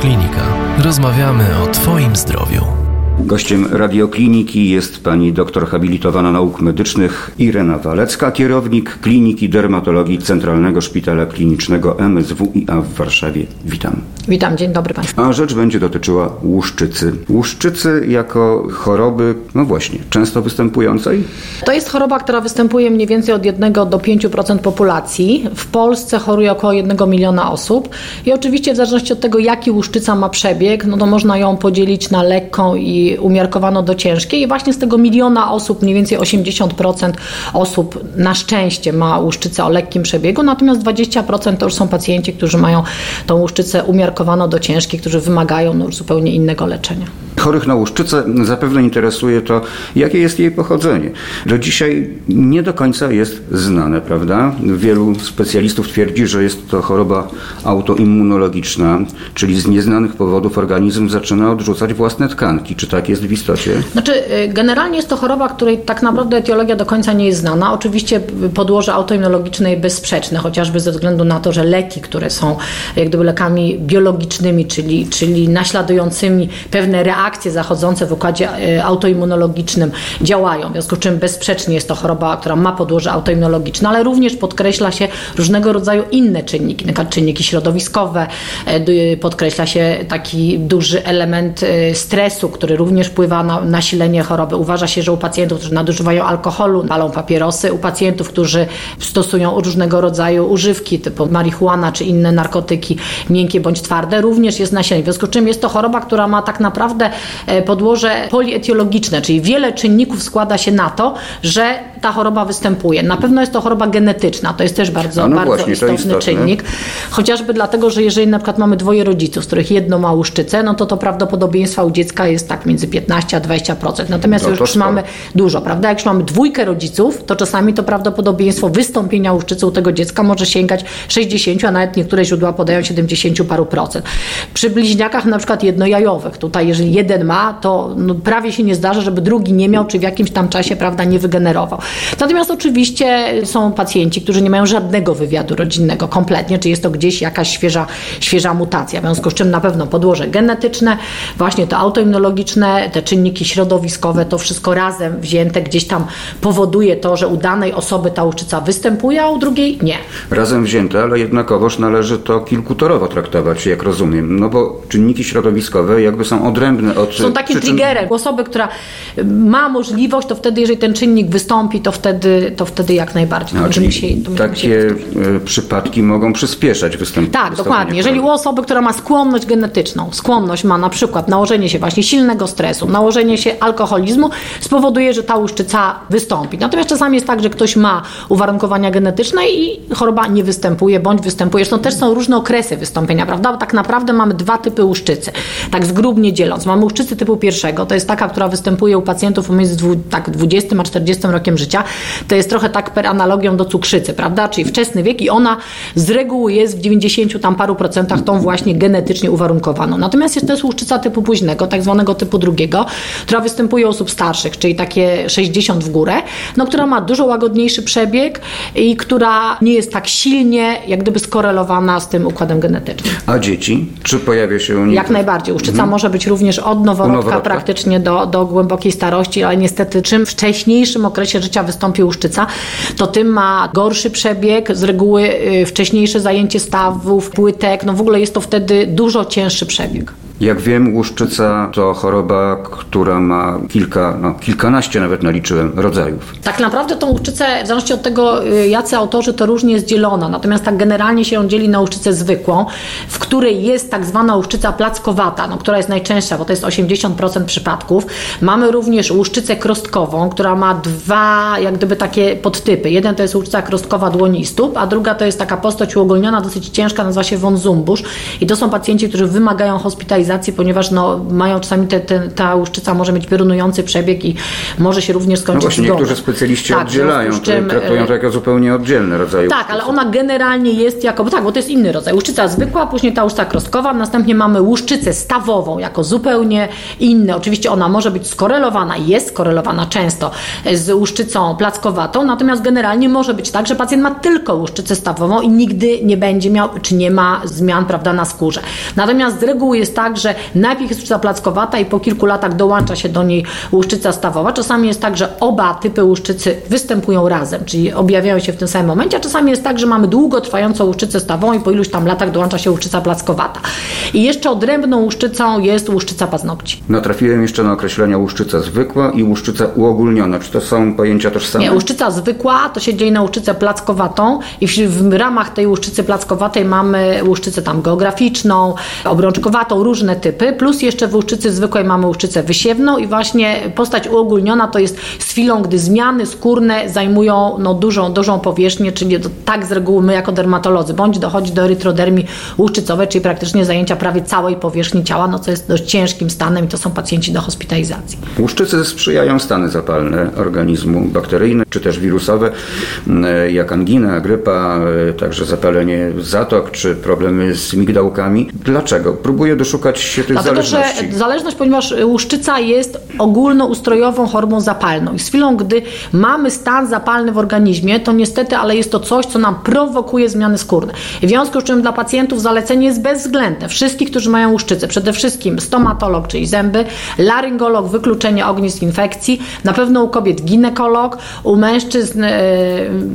Radioklinika. Rozmawiamy o Twoim zdrowiu. Gościem radiokliniki jest pani doktor habilitowana nauk medycznych Irena Walecka, kierownik Kliniki Dermatologii Centralnego Szpitala Klinicznego MSWiA w Warszawie. Witam. Witam, dzień dobry Państwu. A rzecz będzie dotyczyła łuszczycy. Łuszczycy jako choroby, no właśnie, często występującej? To jest choroba, która występuje mniej więcej od 1 do 5% populacji. W Polsce choruje około 1 miliona osób i oczywiście w zależności od tego, jaki łuszczyca ma przebieg, no to można ją podzielić na lekką i umiarkowano do ciężkiej i właśnie z tego miliona osób, mniej więcej 80% osób na szczęście ma łuszczycę o lekkim przebiegu, natomiast 20% to już są pacjenci, którzy mają tą łuszczycę umiarkowano do ciężkiej, którzy wymagają no, zupełnie innego leczenia. Chorych na łuszczycę zapewne interesuje to, jakie jest jej pochodzenie. Do dzisiaj nie do końca jest znane, prawda? Wielu specjalistów twierdzi, że jest to choroba autoimmunologiczna, czyli z nieznanych powodów organizm zaczyna odrzucać własne tkanki. Czy tak jest w istocie? Znaczy, y, generalnie jest to choroba, której tak naprawdę etiologia do końca nie jest znana. Oczywiście podłoże autoimmunologiczne jest bezsprzeczne, chociażby ze względu na to, że leki, które są jak gdyby lekami biologicznymi, czyli, czyli naśladującymi pewne reakcje zachodzące w układzie y, autoimmunologicznym działają. W związku z czym bezsprzecznie jest to choroba, która ma podłoże autoimmunologiczne, ale również podkreśla się różnego rodzaju inne czynniki, przykład czynniki środowiskowe, y, podkreśla się taki duży element stresu, który również wpływa na nasilenie choroby. Uważa się, że u pacjentów, którzy nadużywają alkoholu, palą papierosy, u pacjentów, którzy stosują różnego rodzaju używki typu marihuana czy inne narkotyki, miękkie bądź twarde, również jest nasilenie. W związku z czym jest to choroba, która ma tak naprawdę e, podłoże polietiologiczne, czyli wiele czynników składa się na to, że ta choroba występuje. Na pewno jest to choroba genetyczna, to jest też bardzo, no bardzo właśnie, istotny czynnik. Chociażby dlatego, że jeżeli na przykład mamy dwoje rodziców, z których jedno ma łuszczycę, no to to prawdopodobieństwa u dziecka jest tak między 15 a 20%. Natomiast no już mamy dużo, prawda? Jak już mamy dwójkę rodziców, to czasami to prawdopodobieństwo wystąpienia łuszczycy u tego dziecka może sięgać 60, a nawet niektóre źródła podają 70 paru procent. Przy bliźniakach na przykład jednojajowych, tutaj jeżeli jeden ma, to no prawie się nie zdarza, żeby drugi nie miał, czy w jakimś tam czasie, prawda, nie wygenerował. Natomiast oczywiście są pacjenci, którzy nie mają żadnego wywiadu rodzinnego kompletnie, czy jest to gdzieś jakaś świeża, świeża mutacja, w związku z czym na pewno podłoże genetyczne, właśnie to autoimmunologiczne, te czynniki środowiskowe, to wszystko razem wzięte gdzieś tam powoduje to, że u danej osoby ta łuszczyca występuje, a u drugiej nie. Razem wzięte, ale jednakowoż należy to kilkutorowo traktować, jak rozumiem, no bo czynniki środowiskowe jakby są odrębne od Są takim przyczyn... triggerem. Osoby, która ma możliwość, to wtedy, jeżeli ten czynnik wystąpi, to wtedy, to wtedy jak najbardziej. No, czyli się, takie się e, przypadki mogą przyspieszać występowanie. Tak, dokładnie. Jeżeli u osoby, która ma skłonność genetyczną, skłonność ma na przykład nałożenie się właśnie silnego stresu, nałożenie się alkoholizmu, spowoduje, że ta łuszczyca wystąpi. Natomiast czasami jest tak, że ktoś ma uwarunkowania genetyczne i choroba nie występuje, bądź występuje. Zresztą też są różne okresy wystąpienia, prawda? Bo tak naprawdę mamy dwa typy łuszczycy. Tak zgrubnie dzieląc. Mamy łuszczycę typu pierwszego, to jest taka, która występuje u pacjentów pomiędzy tak 20 a 40 rokiem życia. To jest trochę tak per analogią do cukrzycy, prawda? Czyli wczesny wiek i ona z reguły jest w 90 tam paru procentach tą właśnie genetycznie uwarunkowaną. Natomiast jest też łuszczyca typu późnego, tak zwanego typu drugiego, która występuje u osób starszych, czyli takie 60 w górę, no, która ma dużo łagodniejszy przebieg i która nie jest tak silnie jak gdyby skorelowana z tym układem genetycznym. A dzieci? Czy pojawia się u nich? Jak najbardziej. Uszczyca hmm. może być również od noworodka, noworodka, praktycznie do, do głębokiej starości, ale niestety czym wcześniejszym okresie życia wystąpi uszczyca, to tym ma gorszy przebieg, z reguły y, wcześniejsze zajęcie stawów, płytek, no w ogóle jest to wtedy dużo cięższy przebieg. Jak wiem, łuszczyca to choroba, która ma kilka, no, kilkanaście nawet naliczyłem rodzajów. Tak naprawdę tą łuszczycę, w zależności od tego, y, jacy autorzy, to różnie jest dzielona. Natomiast tak generalnie się ją dzieli na łuszczycę zwykłą, w której jest tak zwana łuszczyca plackowata, no, która jest najczęstsza, bo to jest 80% przypadków. Mamy również łuszczycę krostkową, która ma dwa, jak gdyby takie podtypy. Jeden to jest łuszczyca krostkowa dłoni i stóp, a druga to jest taka postać uogólniona, dosyć ciężka, nazywa się von Zumbusz. I to są pacjenci, którzy wymagają hospitalizacji ponieważ no, mają czasami te, te, ta łuszczyca może mieć piorunujący przebieg i może się również skończyć No właśnie, niektórzy specjaliści Tak, oddzielają, czym, traktują e, to jako zupełnie oddzielny rodzaj tak, łuszczycy. ale ona generalnie jest jako, bo tak, bo to jest inny rodzaj. Łuszczyca zwykła, później ta łuszczyca krostkowa, następnie mamy łuszczycę stawową jako zupełnie inny. Oczywiście ona może być skorelowana, jest skorelowana często z łuszczycą plackowatą, natomiast generalnie może być tak, że pacjent ma tylko łuszczycę stawową i nigdy nie będzie miał, czy nie ma zmian, prawda, na skórze. Natomiast z reguły jest tak, że najpierw jest łuszczyca plackowata i po kilku latach dołącza się do niej łuszczyca stawowa. Czasami jest tak, że oba typy łuszczycy występują razem, czyli objawiają się w tym samym momencie, a czasami jest tak, że mamy długotrwającą łuszczycę stawową i po iluś tam latach dołącza się łuszczyca plackowata. I jeszcze odrębną łuszczycą jest łuszczyca paznokci. Natrafiłem jeszcze na określenia łuszczyca zwykła i łuszczyca uogólniona. Czy to są pojęcia tożsame? Nie, łuszczyca zwykła to się dzieje na łuszczycę plackowatą i w, w ramach tej łuszczycy plackowatej mamy łuszczycę tam geograficzną, obrączkowatą, różne typy, plus jeszcze w łuszczycy zwykłej mamy łuszczycę wysiewną i właśnie postać uogólniona to jest z chwilą, gdy zmiany skórne zajmują no, dużą, dużą powierzchnię, czyli to, tak z reguły my jako dermatolodzy, bądź dochodzi do erytrodermii łuszczycowej, czyli praktycznie zajęcia prawie całej powierzchni ciała, no co jest dość ciężkim stanem i to są pacjenci do hospitalizacji. Łuszczycy sprzyjają stany zapalne organizmu bakteryjne czy też wirusowe, m, jak angina, grypa, e, także zapalenie zatok czy problemy z migdałkami. Dlaczego? Próbuję doszukać się tych Dlatego, zależności. że zależność, ponieważ łuszczyca jest ogólnoustrojową chorobą zapalną i z chwilą, gdy mamy stan zapalny w organizmie, to niestety, ale jest to coś, co nam prowokuje zmiany skórne. W związku z czym dla pacjentów zalecenie jest bezwzględne. Wszystkich, którzy mają łuszczycę, przede wszystkim stomatolog, czyli zęby, laryngolog, wykluczenie ognisk infekcji, na pewno u kobiet ginekolog, u mężczyzn, e,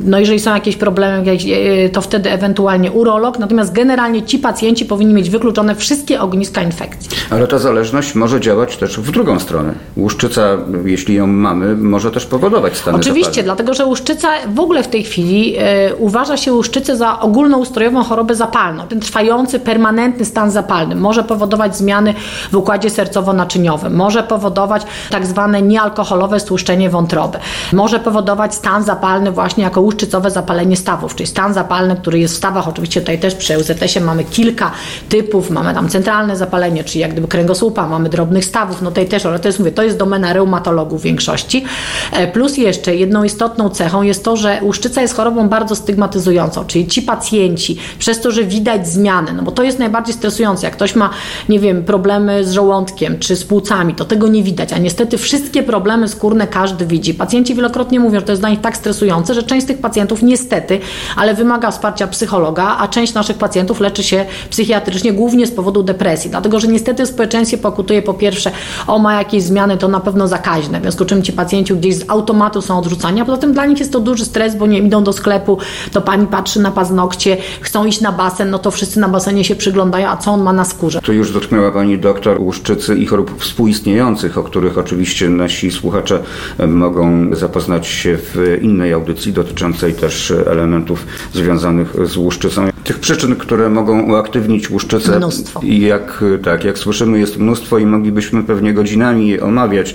no jeżeli są jakieś problemy, e, to wtedy ewentualnie urolog, natomiast generalnie ci pacjenci powinni mieć wykluczone wszystkie ogniska infekcji. Ale ta zależność może działać też w drugą stronę. Łuszczyca, jeśli ją mamy, może też powodować stany Oczywiście, zapalne. dlatego że łuszczyca w ogóle w tej chwili e, uważa się łuszczycę za ogólnoustrojową chorobę zapalną. Ten trwający, permanentny stan zapalny może powodować zmiany w układzie sercowo-naczyniowym, może powodować tak zwane niealkoholowe stłuszczenie wątroby, może powodować stan zapalny właśnie jako łuszczycowe zapalenie stawów, czyli stan zapalny, który jest w stawach, oczywiście tutaj też przy UZS-ie mamy kilka typów, mamy tam centralne zapalenie, czyli jak gdyby kręgosłupa, mamy drobnych stawów, no tutaj też, ale to jest, mówię, to jest domena reumatologów w większości. E, Plus jeszcze jedną istotną cechą jest to, że łuszczyca jest chorobą bardzo stygmatyzującą, czyli ci pacjenci, przez to, że widać zmiany, no bo to jest najbardziej stresujące, jak ktoś ma, nie wiem, problemy z żołądkiem czy z płucami, to tego nie widać, a niestety wszystkie problemy skórne każdy widzi. Pacjenci wielokrotnie mówią, że to jest dla nich tak stresujące, że część z tych pacjentów niestety, ale wymaga wsparcia psychologa, a część naszych pacjentów leczy się psychiatrycznie głównie z powodu depresji, że niestety w społeczeństwie pokutuje po pierwsze, o ma jakieś zmiany, to na pewno zakaźne, w związku z czym ci pacjenci gdzieś z automatu są odrzucani, a poza tym dla nich jest to duży stres, bo nie idą do sklepu, to pani patrzy na paznokcie, chcą iść na basen, no to wszyscy na basenie się przyglądają, a co on ma na skórze. Tu już dotknęła Pani doktor łuszczycy i chorób współistniejących, o których oczywiście nasi słuchacze e, mogą zapoznać się w innej audycji dotyczącej też elementów związanych z łuszczycą. Tych przyczyn, które mogą uaktywnić łuszczycę, Mnóstwo. i jak, tak, jak słyszymy, jest mnóstwo i moglibyśmy pewnie godzinami je omawiać,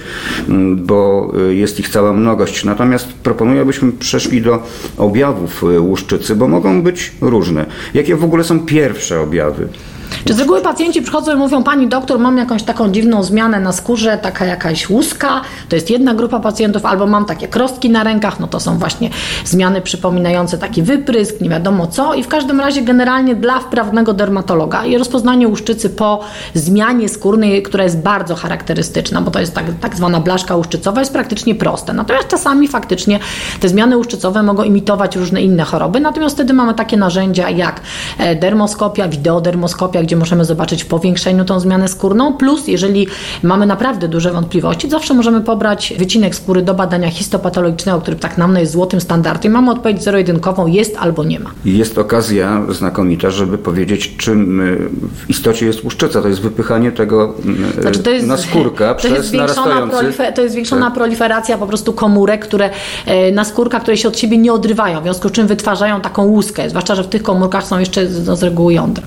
m, bo y, jest ich cała mnogość. Natomiast proponuję, abyśmy przeszli do objawów y, łuszczycy, bo mogą być różne. Jakie w ogóle są pierwsze objawy? Czy z reguły pacjenci przychodzą i mówią, pani doktor, mam jakąś taką dziwną zmianę na skórze, taka jakaś łuska, to jest jedna grupa pacjentów, albo mam takie krostki na rękach, no to są właśnie zmiany przypominające taki wyprysk, nie wiadomo co. I w każdym razie generalnie dla wprawnego dermatologa i rozpoznanie łuszczycy po zmianie skórnej, która jest bardzo charakterystyczna, bo to jest tak, tak zwana blaszka łuszczycowa, jest praktycznie proste. Natomiast czasami faktycznie te zmiany łuszczycowe mogą imitować różne inne choroby, natomiast wtedy mamy takie narzędzia jak e, dermoskopia, wideodermoskopia, gdzie możemy zobaczyć w powiększeniu tą zmianę skórną, plus jeżeli mamy naprawdę duże wątpliwości, zawsze możemy pobrać wycinek skóry do badania histopatologicznego, który tak nam jest złotym standardem. Mamy odpowiedź zero-jedynkową, jest albo nie ma. Jest okazja znakomita, żeby powiedzieć, czym y, w istocie jest łuszczyca. To jest wypychanie tego y, Znaczy to jest, na skórka to przez jest narastający... to jest zwiększona Tak. proliferacja po prostu komórek, które e, na skórkach, które się od siebie nie odrywają, w związku z czym wytwarzają taką łuskę, zwłaszcza, że w tych komórkach są jeszcze no, z reguły jądra.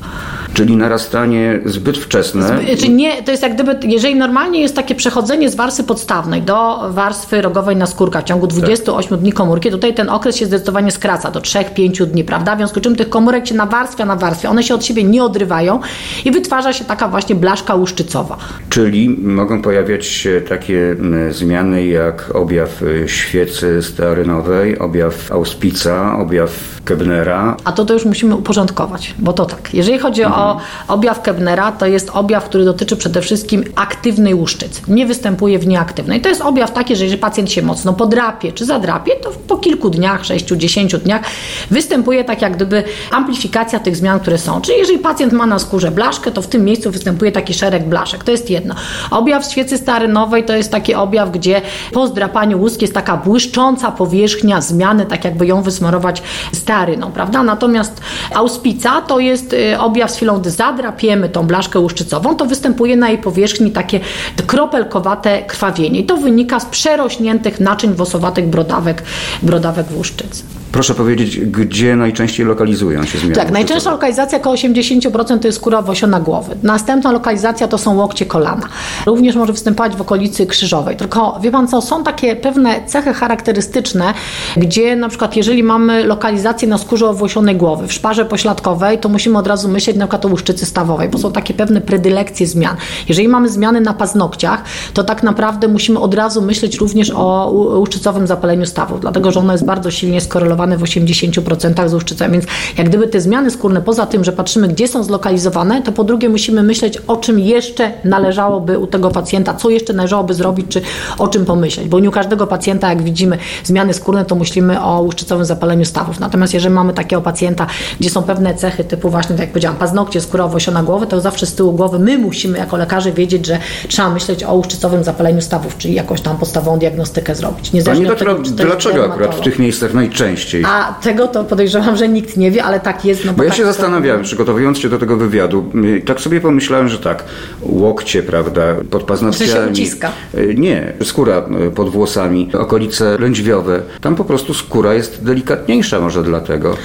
Czyli narastanie zbyt wczesne. Zby, czy nie, to jest jak gdyby, jeżeli normalnie jest takie przechodzenie z warstwy podstawnej do warstwy rogowej na skórka w ciągu 28 tak. dni komórki, tutaj ten okres się zdecydowanie skraca do 3-5 dni, prawda? W związku z czym tych komórek się nawarstwia, nawarstwia, one się od siebie nie odrywają i wytwarza się taka właśnie blaszka łuszczycowa. Czyli mogą pojawiać się takie zmiany jak objaw y, świecy stearynowej, objaw auspica, objaw Kebnera. A to to już musimy uporządkować, bo to tak. Jeżeli chodzi mhm. o objaw Kebnera, to jest objaw, który dotyczy przede wszystkim aktywnej łuszczycy. Nie występuje w nieaktywnej. To jest objaw taki, że jeżeli pacjent się mocno podrapie czy zadrapie, to po kilku dniach, 6-10 dniach występuje tak jak gdyby amplifikacja tych zmian, które są. Czyli jeżeli pacjent ma na skórze blaszkę, to w tym miejscu występuje taki szereg blaszek. To jest jedno. Objaw świecy starynowej to jest taki objaw, gdzie po zdrapaniu łuski jest taka błyszcząca powierzchnia zmiany, tak jakby ją wysmarować staryną, prawda? Natomiast auspica to jest y, objaw z chwilą, gdy zadrapiemy tą blaszkę łuszczycową, to występuje na jej powierzchni takie kropelkowate krwawienie. I to wynika z przerośniętych naczyń włosowatych brodawek, brodawek łuszczycy. Proszę powiedzieć, gdzie najczęściej lokalizują się zmiany? Tak, najczęstsza lokalizacja, około 80% to jest skóra owosiona głowy. Następna lokalizacja to są łokcie kolana. Również może występować w okolicy krzyżowej. Tylko wie Pan co, są takie pewne cechy charakterystyczne, gdzie na przykład jeżeli mamy lokalizację na skórze owłosionej głowy, w szparze pośladkowej, to musimy od razu myśleć na przykład o łuszczycy stawowej, bo są takie pewne predylekcje zmian. Jeżeli mamy zmiany na paznokciach, to tak naprawdę musimy od razu myśleć również o łuszczycowym zapaleniu stawów, dlatego że ono jest bardzo silnie skorelowane w 80% z łuszczycą. Więc jak gdyby te zmiany skórne, poza tym, że patrzymy, gdzie są zlokalizowane, to po drugie musimy myśleć, o czym jeszcze należałoby u tego pacjenta, co jeszcze należałoby zrobić, czy o czym pomyśleć. Bo nie u każdego pacjenta, jak widzimy zmiany skórne, to myślimy o łuszczycowym zapaleniu stawów. Natomiast jeżeli mamy takiego pacjenta, gdzie są pewne cechy typu właśnie, tak jak powiedziałam, paznokcie, skóra owłosiona głowy, to zawsze z tyłu głowy my musimy jako lekarze wiedzieć, że trzeba myśleć o łuszczycowym zapaleniu stawów, czyli jakąś tam podstawową diagnostykę zrobić. Niezależnie Pani doktor, dlaczego akurat w tych miejscach najczęściej? A tego to podejrzewam, że nikt nie wie, ale tak jest. No bo, bo ja tak się zastanawiałem, to... przygotowując się do tego wywiadu, tak sobie pomyślałem, że tak, łokcie, prawda, pod paznokciami. Że się uciska. E, nie, skóra e, pod włosami, okolice lędźwiowe. Tam po prostu skóra jest delikatniejsza może dlatego.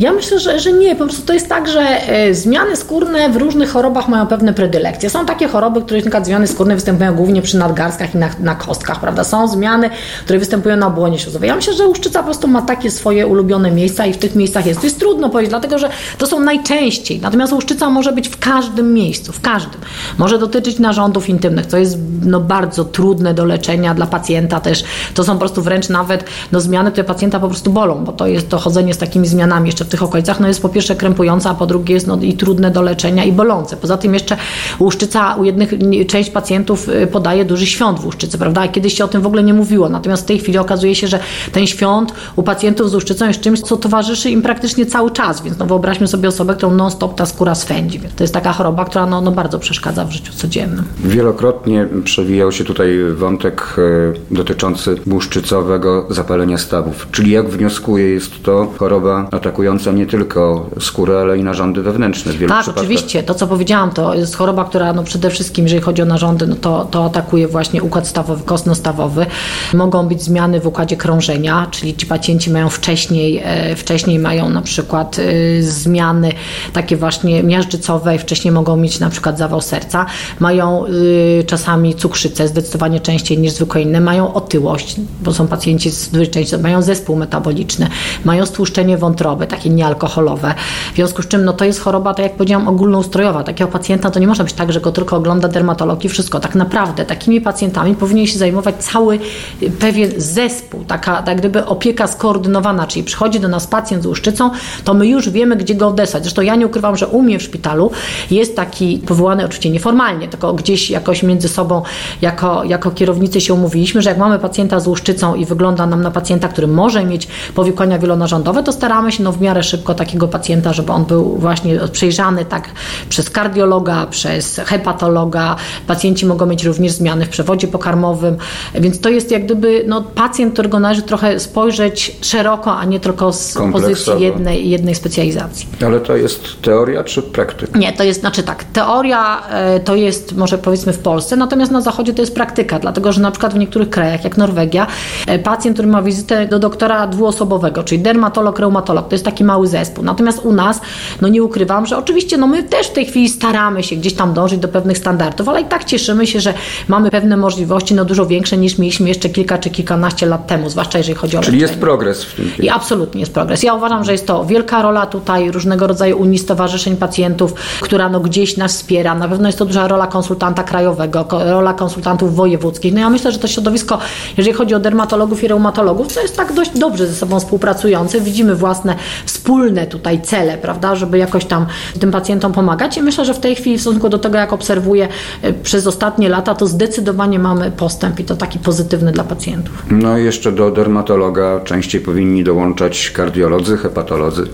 Ja myślę, że, że nie. Po prostu to jest tak, że e, zmiany skórne w różnych chorobach mają pewne predylekcje. Są takie choroby, które na zmiany skórne występują głównie przy nadgarstkach i na, na kostkach, prawda? Są zmiany, które występują na błonie śluzowej. Ja myślę, że łuszczyca po prostu ma takie swoje ulubione miejsca i w tych miejscach jest. To jest trudno powiedzieć, dlatego że to są najczęściej. Natomiast łuszczyca może być w każdym miejscu, w każdym. Może dotyczyć narządów intymnych, co jest no, bardzo trudne do leczenia dla pacjenta też. To są po prostu wręcz nawet no, zmiany, które pacjenta po prostu bolą, bo to jest to chodzenie z takimi zmianami jeszcze w tych okolicach, no jest po pierwsze krępujące, a po drugie jest no, i trudne do leczenia i bolące. Poza tym jeszcze łuszczyca u jednych, część pacjentów y, podaje duży świąt w łuszczycy, prawda? Kiedyś się o tym w ogóle nie mówiło, natomiast w tej chwili okazuje się, że ten świąt u pacjentów z łuszczycą jest czymś, co towarzyszy im praktycznie cały czas, więc no wyobraźmy sobie osobę, którą non-stop ta skóra swędzi. To jest taka choroba, która no, no bardzo przeszkadza w życiu codziennym. Wielokrotnie przewijał się tutaj wątek e, dotyczący łuszczycowego zapalenia stawów, czyli jak wnioskuję, jest to choroba atakująca nie tylko skórę, ale i narządy wewnętrzne. W wielu tak, oczywiście. To, co powiedziałam, to jest choroba, która no przede wszystkim, jeżeli chodzi o narządy, no to, to atakuje właśnie układ stawowy, kostno-stawowy. Mogą być zmiany w układzie krążenia, czyli ci pacjenci mają wcześniej, e, wcześniej mają na przykład e, zmiany takie właśnie miażdżycowe, wcześniej mogą mieć na przykład zawał serca, mają y, czasami cukrzycę, zdecydowanie częściej niż zwykłe inne, mają otyłość, bo są pacjenci z dużej części, mają zespół metaboliczny, mają stłuszczenie wątroby, takie niealkoholowe. W związku z czym no, to jest choroba, tak jak powiedziałam, ogólnoustrojowa. Takiego pacjenta to nie może być tak, że go tylko ogląda dermatolog i wszystko. Tak naprawdę takimi pacjentami powinien się zajmować cały pewien zespół, taka tak gdyby opieka skoordynowana, czyli przychodzi do nas pacjent z łuszczycą, to my już wiemy, gdzie go odesłać. Zresztą ja nie ukrywam, że u mnie w szpitalu jest taki powołany oczywiście nieformalnie, tylko gdzieś jakoś między sobą jako, jako kierownicy się umówiliśmy, że jak mamy pacjenta z łuszczycą i wygląda nam na pacjenta, który może mieć powikłania wielonarządowe, to staramy się no, w miarę szybko takiego pacjenta, żeby on był właśnie przejrzany tak przez kardiologa, przez hepatologa. Pacjenci mogą mieć również zmiany w przewodzie pokarmowym, więc to jest jak gdyby no, pacjent, którego należy trochę spojrzeć szeroko, a nie tylko z pozycji jednej, jednej specjalizacji. Ale to jest teoria czy praktyka? Nie, to jest, znaczy tak, teoria e, to jest może powiedzmy w Polsce, natomiast na Zachodzie to jest praktyka, dlatego że na przykład w niektórych krajach, jak Norwegia, e, pacjent, który ma wizytę do doktora dwuosobowego, czyli dermatolog, reumatolog, to jest taki taki mały zespół. Natomiast u nas, no nie ukrywam, że oczywiście no my też w tej chwili staramy się gdzieś tam dążyć do pewnych standardów, ale i tak cieszymy się, że mamy pewne możliwości no dużo większe niż mieliśmy jeszcze kilka czy kilkanaście lat temu, zwłaszcza jeżeli chodzi o Czyli leczenie. jest progres w tym. I absolutnie jest progres. Ja uważam, że jest to wielka rola tutaj różnego rodzaju unii stowarzyszeń pacjentów, która no gdzieś nas wspiera. Na pewno jest to duża rola konsultanta krajowego, rola konsultantów wojewódzkich. No ja myślę, że to środowisko, jeżeli chodzi o dermatologów i reumatologów, to jest tak dość dobrze ze sobą współpracujące. Widzimy własne wspólne tutaj cele, prawda, żeby jakoś tam tym pacjentom pomagać i myślę, że w tej chwili w stosunku do tego, jak obserwuję e, przez ostatnie lata, to zdecydowanie mamy postęp i to taki pozytywny dla pacjentów. No i jeszcze do dermatologa częściej powinni dołączać kardiolodzy, hepatolodzy.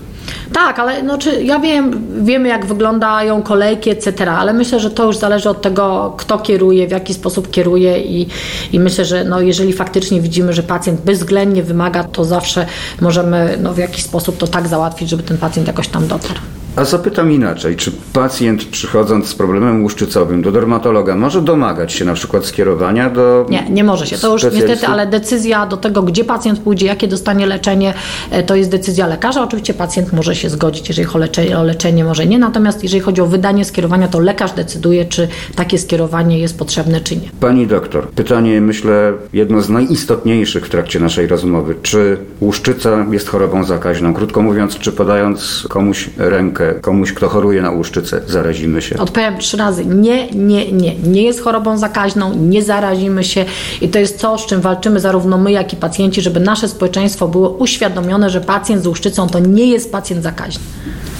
Tak, ale no, czy ja wiem, wiemy jak wyglądają kolejki, etc., ale myślę, że to już zależy od tego, kto kieruje, w jaki sposób kieruje i, i myślę, że no, jeżeli faktycznie widzimy, że pacjent bezwzględnie wymaga, to zawsze możemy no, w jakiś sposób to tak załatwić, żeby ten pacjent jakoś tam dotarł. A zapytam inaczej, czy pacjent przychodząc z problemem łuszczycowym do dermatologa może domagać się na przykład skierowania do Nie, nie może się. To już niestety, ale decyzja do tego, gdzie pacjent pójdzie, jakie dostanie leczenie, e, to jest decyzja lekarza. Oczywiście pacjent może się zgodzić, jeżeli chodzi o leczenie, o leczenie może nie. Natomiast jeżeli chodzi o wydanie skierowania, to lekarz decyduje, czy takie skierowanie jest potrzebne, czy nie. Pani doktor, pytanie myślę jedno z najistotniejszych w trakcie naszej rozmowy. Czy łuszczyca jest chorobą zakaźną? Krótko mówiąc, czy podając komuś rękę, komuś, kto choruje na łuszczycę, zarazimy się? Odpowiem trzy razy. Nie, nie, nie. Nie jest chorobą zakaźną, nie zarazimy się i to jest to, z czym walczymy zarówno my, jak i pacjenci, żeby nasze społeczeństwo było uświadomione, że pacjent z łuszczycą to nie jest pacjent zakaźny.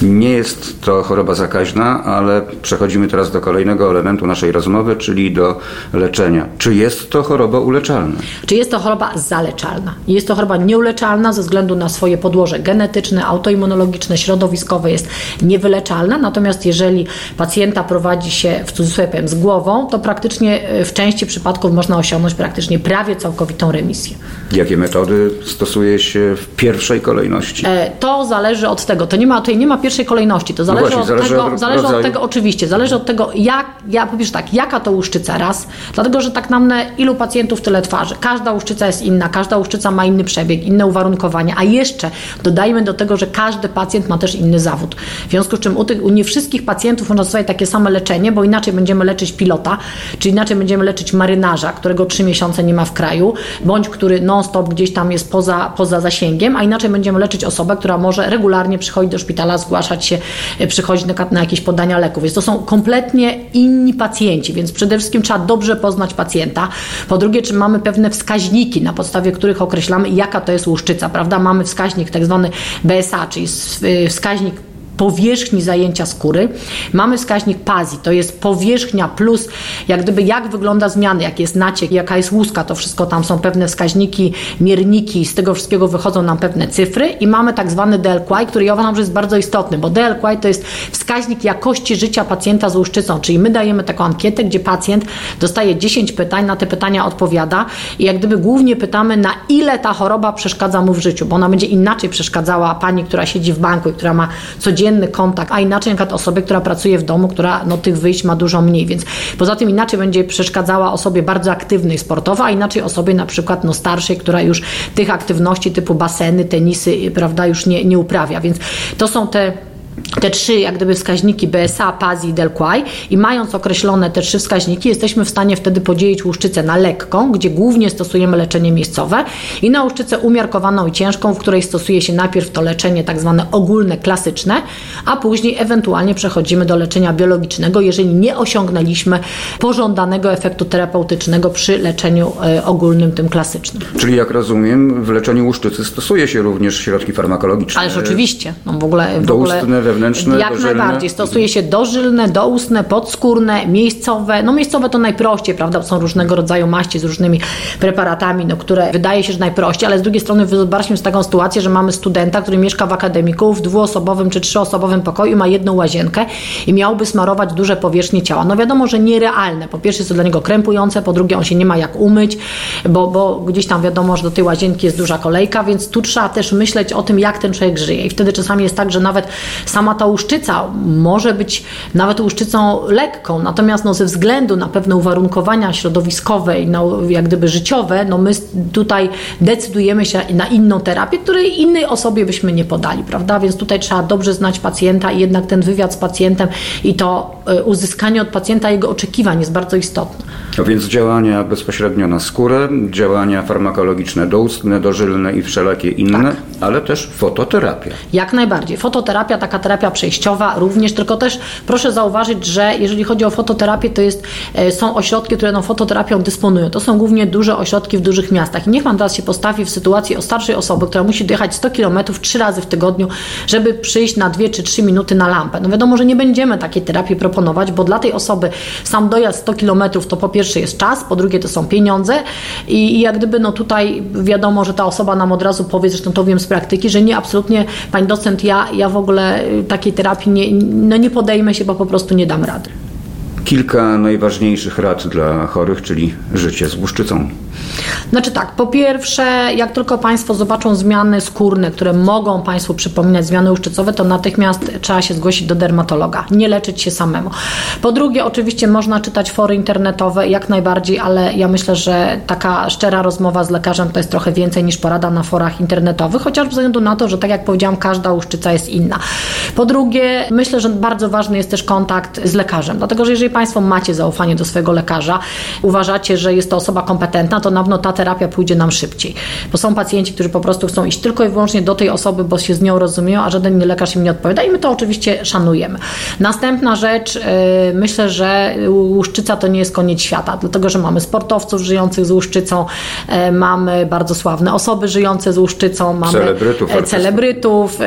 Nie jest to choroba zakaźna, ale przechodzimy teraz do kolejnego elementu naszej rozmowy, czyli do leczenia. Czy jest to choroba uleczalna? Czy jest to choroba zaleczalna? Jest to choroba nieuleczalna ze względu na swoje podłoże genetyczne, autoimmunologiczne, środowiskowe, jest niewyleczalna. Natomiast jeżeli pacjenta prowadzi się w cudzysłowie powiem, z głową, to praktycznie e, w części przypadków można osiągnąć praktycznie prawie całkowitą remisję. Jakie metody stosuje się w pierwszej kolejności? E, To zależy od tego. To nie ma, tutaj nie ma pierwszej kolejności. To zależy, właśnie, od, zależy tego, od zależy od tego, oczywiście, zależy od tego, jak, ja powiesz tak, jaka to łuszczyca raz, dlatego, że tak nam ilu pacjentów tyle twarzy. Każda łuszczyca jest inna, każda łuszczyca ma inny przebieg, inne uwarunkowania, a jeszcze dodajmy do tego, że każdy pacjent ma też inny zawód. W związku z czym u, tych, u nie wszystkich pacjentów można stosować takie same leczenie, bo inaczej będziemy leczyć pilota, czy inaczej będziemy leczyć marynarza, którego trzy miesiące nie ma w kraju, bądź który non-stop gdzieś tam jest poza, poza zasięgiem, a inaczej będziemy leczyć osobę, która może regularnie przychodzić do szpitala, zgłaszać się, e, przychodzić na, na jakieś podania leków. Więc to są kompletnie inni pacjenci, więc przede wszystkim trzeba dobrze poznać pacjenta. Po drugie, czy mamy pewne wskaźniki, na podstawie których określamy, jaka to jest łuszczyca, prawda? Mamy wskaźnik tak zwany BSA, czyli wskaźnik powierzchni zajęcia skóry. Mamy wskaźnik PASI, to jest powierzchnia plus jak gdyby jak wygląda zmiany, jak jest naciek, jaka jest łuska, to wszystko tam są pewne wskaźniki, mierniki, z tego wszystkiego wychodzą nam pewne cyfry i mamy tak zwany DLQI, który ja uważam, że jest bardzo istotny, bo DLQI to jest wskaźnik jakości życia pacjenta z łuszczycą, czyli my dajemy taką ankietę, gdzie pacjent dostaje 10 pytań, na te pytania odpowiada i jak gdyby głównie pytamy, na ile ta choroba przeszkadza mu w życiu, bo ona będzie inaczej przeszkadzała pani, która siedzi w banku i która ma codzienny kontakt, a inaczej na przykład osobie, która pracuje w domu, która no, tych wyjść ma dużo mniej, więc poza tym inaczej będzie przeszkadzała osobie bardzo aktywnej sportowo, a inaczej osobie na przykład no, starszej, która już tych aktywności typu baseny, tenisy, prawda, już nie, nie uprawia, więc to są te te trzy jak gdyby wskaźniki BSA, PASI i DELQI i mając określone te trzy wskaźniki jesteśmy w stanie wtedy podzielić łuszczycę na lekką, gdzie głównie stosujemy leczenie miejscowe i na łuszczycę umiarkowaną i ciężką, w której stosuje się najpierw to leczenie tak zwane ogólne, klasyczne, a później ewentualnie przechodzimy do leczenia biologicznego, jeżeli nie osiągnęliśmy pożądanego efektu terapeutycznego przy leczeniu e, ogólnym, tym klasycznym. Czyli jak rozumiem, w leczeniu łuszczycy stosuje się również środki farmakologiczne. Ależ oczywiście, no w ogóle... W ogóle, wewnętrzne, Jak dożylne? najbardziej. Stosuje się dożylne, doustne, podskórne, miejscowe. No miejscowe to najprościej, prawda? Są różnego rodzaju maści z różnymi preparatami, no, które wydaje się, że najprościej, ale z drugiej strony wyobraźmy sobie taką sytuację, że mamy studenta, który mieszka w akademiku w dwuosobowym czy trzyosobowym pokoju ma jedną łazienkę i miałby smarować duże powierzchnie ciała. No wiadomo, że nierealne. Po pierwsze jest to dla niego krępujące, po drugie on się nie ma jak umyć, bo, bo gdzieś tam wiadomo, że do tej łazienki jest duża kolejka, więc tu trzeba też myśleć o tym, jak ten człowiek żyje. I wtedy czasami jest tak, że nawet sama ta łuszczyca może być nawet łuszczycą lekką, natomiast no, ze względu na pewne uwarunkowania środowiskowe i no, jak gdyby życiowe, no my tutaj decydujemy się na inną terapię, której innej osobie byśmy nie podali, prawda? Więc tutaj trzeba dobrze znać pacjenta i jednak ten wywiad z pacjentem i to uzyskanie od pacjenta jego oczekiwań jest bardzo istotne. A więc działania bezpośrednio na skórę, działania farmakologiczne doustne, dożylne i wszelakie inne, tak. ale też fototerapia. Jak najbardziej. Fototerapia, taka terapia przejściowa również, tylko też proszę zauważyć, że jeżeli chodzi o fototerapię, to jest, e, są ośrodki, które tą fototerapią dysponują. To są głównie duże ośrodki w dużych miastach. I niech Pan teraz się postawi w sytuacji o starszej osoby, która musi dojechać 100 km trzy razy w tygodniu, żeby przyjść na 2 czy 3 minuty na lampę. No wiadomo, że nie będziemy takiej terapii proponować, bo dla tej osoby sam dojazd 100 km to po pierwsze jest czas, po drugie to są pieniądze i, i jak gdyby no tutaj wiadomo, że ta osoba nam od razu powie, zresztą to wiem z praktyki, że nie absolutnie, pani docent, ja, ja w ogóle y, takiej terapii nie, no nie podejmę się, bo po prostu nie dam rady kilka najważniejszych rad dla chorych, czyli życie z łuszczycą. Znaczy tak, po pierwsze, jak tylko Państwo zobaczą zmiany skórne, które mogą Państwu przypominać zmiany łuszczycowe, to natychmiast trzeba się zgłosić do dermatologa, nie leczyć się samemu. Po drugie, oczywiście można czytać fory internetowe, jak najbardziej, ale ja myślę, że taka szczera rozmowa z lekarzem to jest trochę więcej niż porada na forach internetowych, chociaż ze względu na to, że tak jak powiedziałam, każda łuszczyca jest inna. Po drugie, myślę, że bardzo ważny jest też kontakt z lekarzem, dlatego że jeżeli Państwo macie zaufanie do swojego lekarza, uważacie, że jest to osoba kompetentna, to na pewno ta terapia pójdzie nam szybciej. Bo są pacjenci, którzy po prostu chcą iść tylko i wyłącznie do tej osoby, bo się z nią rozumieją, a żaden lekarz im nie odpowiada i my to oczywiście szanujemy. Następna rzecz, yy, myślę, że łuszczyca to nie jest koniec świata, dlatego że mamy sportowców żyjących z łuszczycą, yy, mamy bardzo sławne osoby żyjące z łuszczycą, mamy celebrytów, yy, celebrytów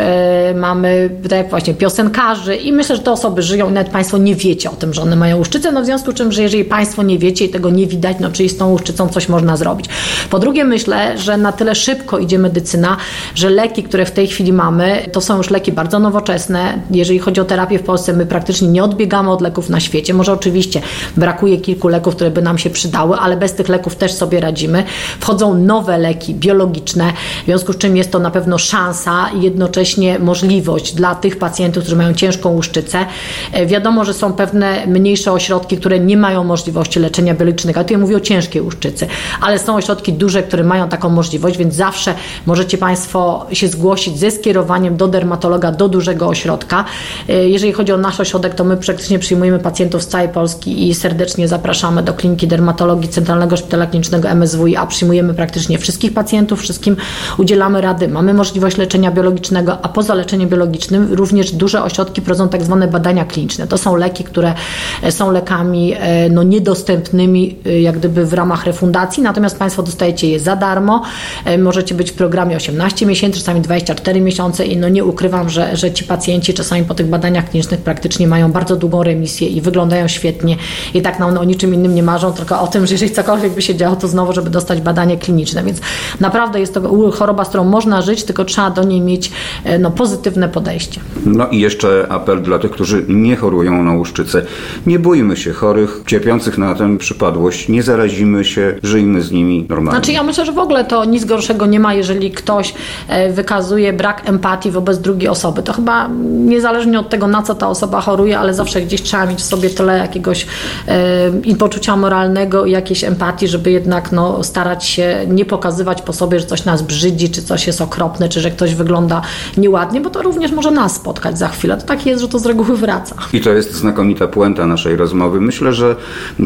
mamy tak właśnie piosenkarzy i myślę, że te osoby żyją i nawet Państwo nie wiecie o tym, że one mają łuszczycę, no w związku z czym, że jeżeli Państwo nie wiecie i tego nie widać, no czyli z tą łuszczycą coś można zrobić. Po drugie myślę, że na tyle szybko idzie medycyna, że leki, które w tej chwili mamy, to są już leki bardzo nowoczesne. Jeżeli chodzi o terapię w Polsce, my praktycznie nie odbiegamy od leków na świecie. Może oczywiście brakuje kilku leków, które by nam się przydały, ale bez tych leków też sobie radzimy. Wchodzą nowe leki biologiczne, w związku z czym jest to na pewno szansa i jednocześnie możliwość dla tych pacjentów, którzy mają ciężką łuszczycę. E, wiadomo, że są pewne mniejsze ośrodki, które nie mają możliwości leczenia biologicznego, ale tu ja mówię o ciężkiej łuszczycy, ale są ośrodki duże, które mają taką możliwość, więc zawsze możecie Państwo się zgłosić ze skierowaniem do dermatologa, do dużego ośrodka. E, jeżeli chodzi o nasz ośrodek, to my praktycznie przyjmujemy pacjentów z całej Polski i serdecznie zapraszamy do kliniki dermatologii Centralnego Szpitala Klinicznego MSWiA. Przyjmujemy praktycznie wszystkich pacjentów, wszystkim udzielamy rady. Mamy możliwość leczenia biologicznego, a poza leczeniem biologicznym również duże ośrodki prowadzą tak zwane badania kliniczne. To są leki, które e, są lekami e, no, niedostępnymi jak gdyby w ramach refundacji, natomiast Państwo dostajecie je za darmo. E, możecie być w programie 18 miesięcy, czasami 24 miesiące i no nie ukrywam, że, że ci pacjenci czasami po tych badaniach klinicznych praktycznie mają bardzo długą remisję i wyglądają świetnie i tak no, o niczym innym nie marzą, tylko o tym, że jeżeli cokolwiek by się działo, to znowu, żeby dostać badanie kliniczne. Więc naprawdę jest to choroba, z którą można żyć, tylko trzeba do niej mieć e, no, pozytywne podejście. No i jeszcze apel dla tych, którzy nie chorują na łuszczycę. Nie bójmy się chorych, cierpiących na tę przypadłość, nie zarazimy się, żyjmy z nimi normalnie. Znaczy ja myślę, że w ogóle to nic gorszego nie ma, jeżeli ktoś e, wykazuje brak empatii wobec drugiej osoby. To chyba niezależnie od tego, na co ta osoba choruje, ale zawsze gdzieś trzeba mieć w sobie tyle jakiegoś e, poczucia moralnego i jakiejś empatii, żeby jednak no, starać się nie pokazywać po sobie, że coś nas brzydzi, czy coś jest okropne, czy że ktoś wygląda nieładnie, bo to również może nas spotkać za chwilę. To tak jest, że to z reguły wraca. I to jest znakomita puenta naszej rozmowy. Myślę, że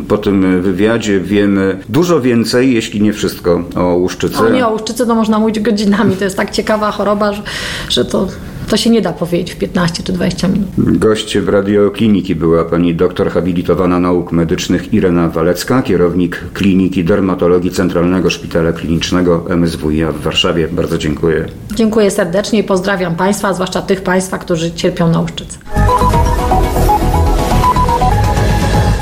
po tym wywiadzie wiemy dużo więcej, jeśli nie wszystko o łuszczycy. O nie, o łuszczycy to można mówić godzinami. To jest tak ciekawa choroba, że, że to to się nie da powiedzieć w 15 czy 20 minut. Goście w radiokliniki była pani doktor habilitowana nauk medycznych Irena Walecka, kierownik Kliniki Dermatologii Centralnego Szpitala Klinicznego MSWiA w Warszawie. Bardzo dziękuję. Dziękuję serdecznie i pozdrawiam Państwa, zwłaszcza tych Państwa, którzy cierpią na łuszczycę.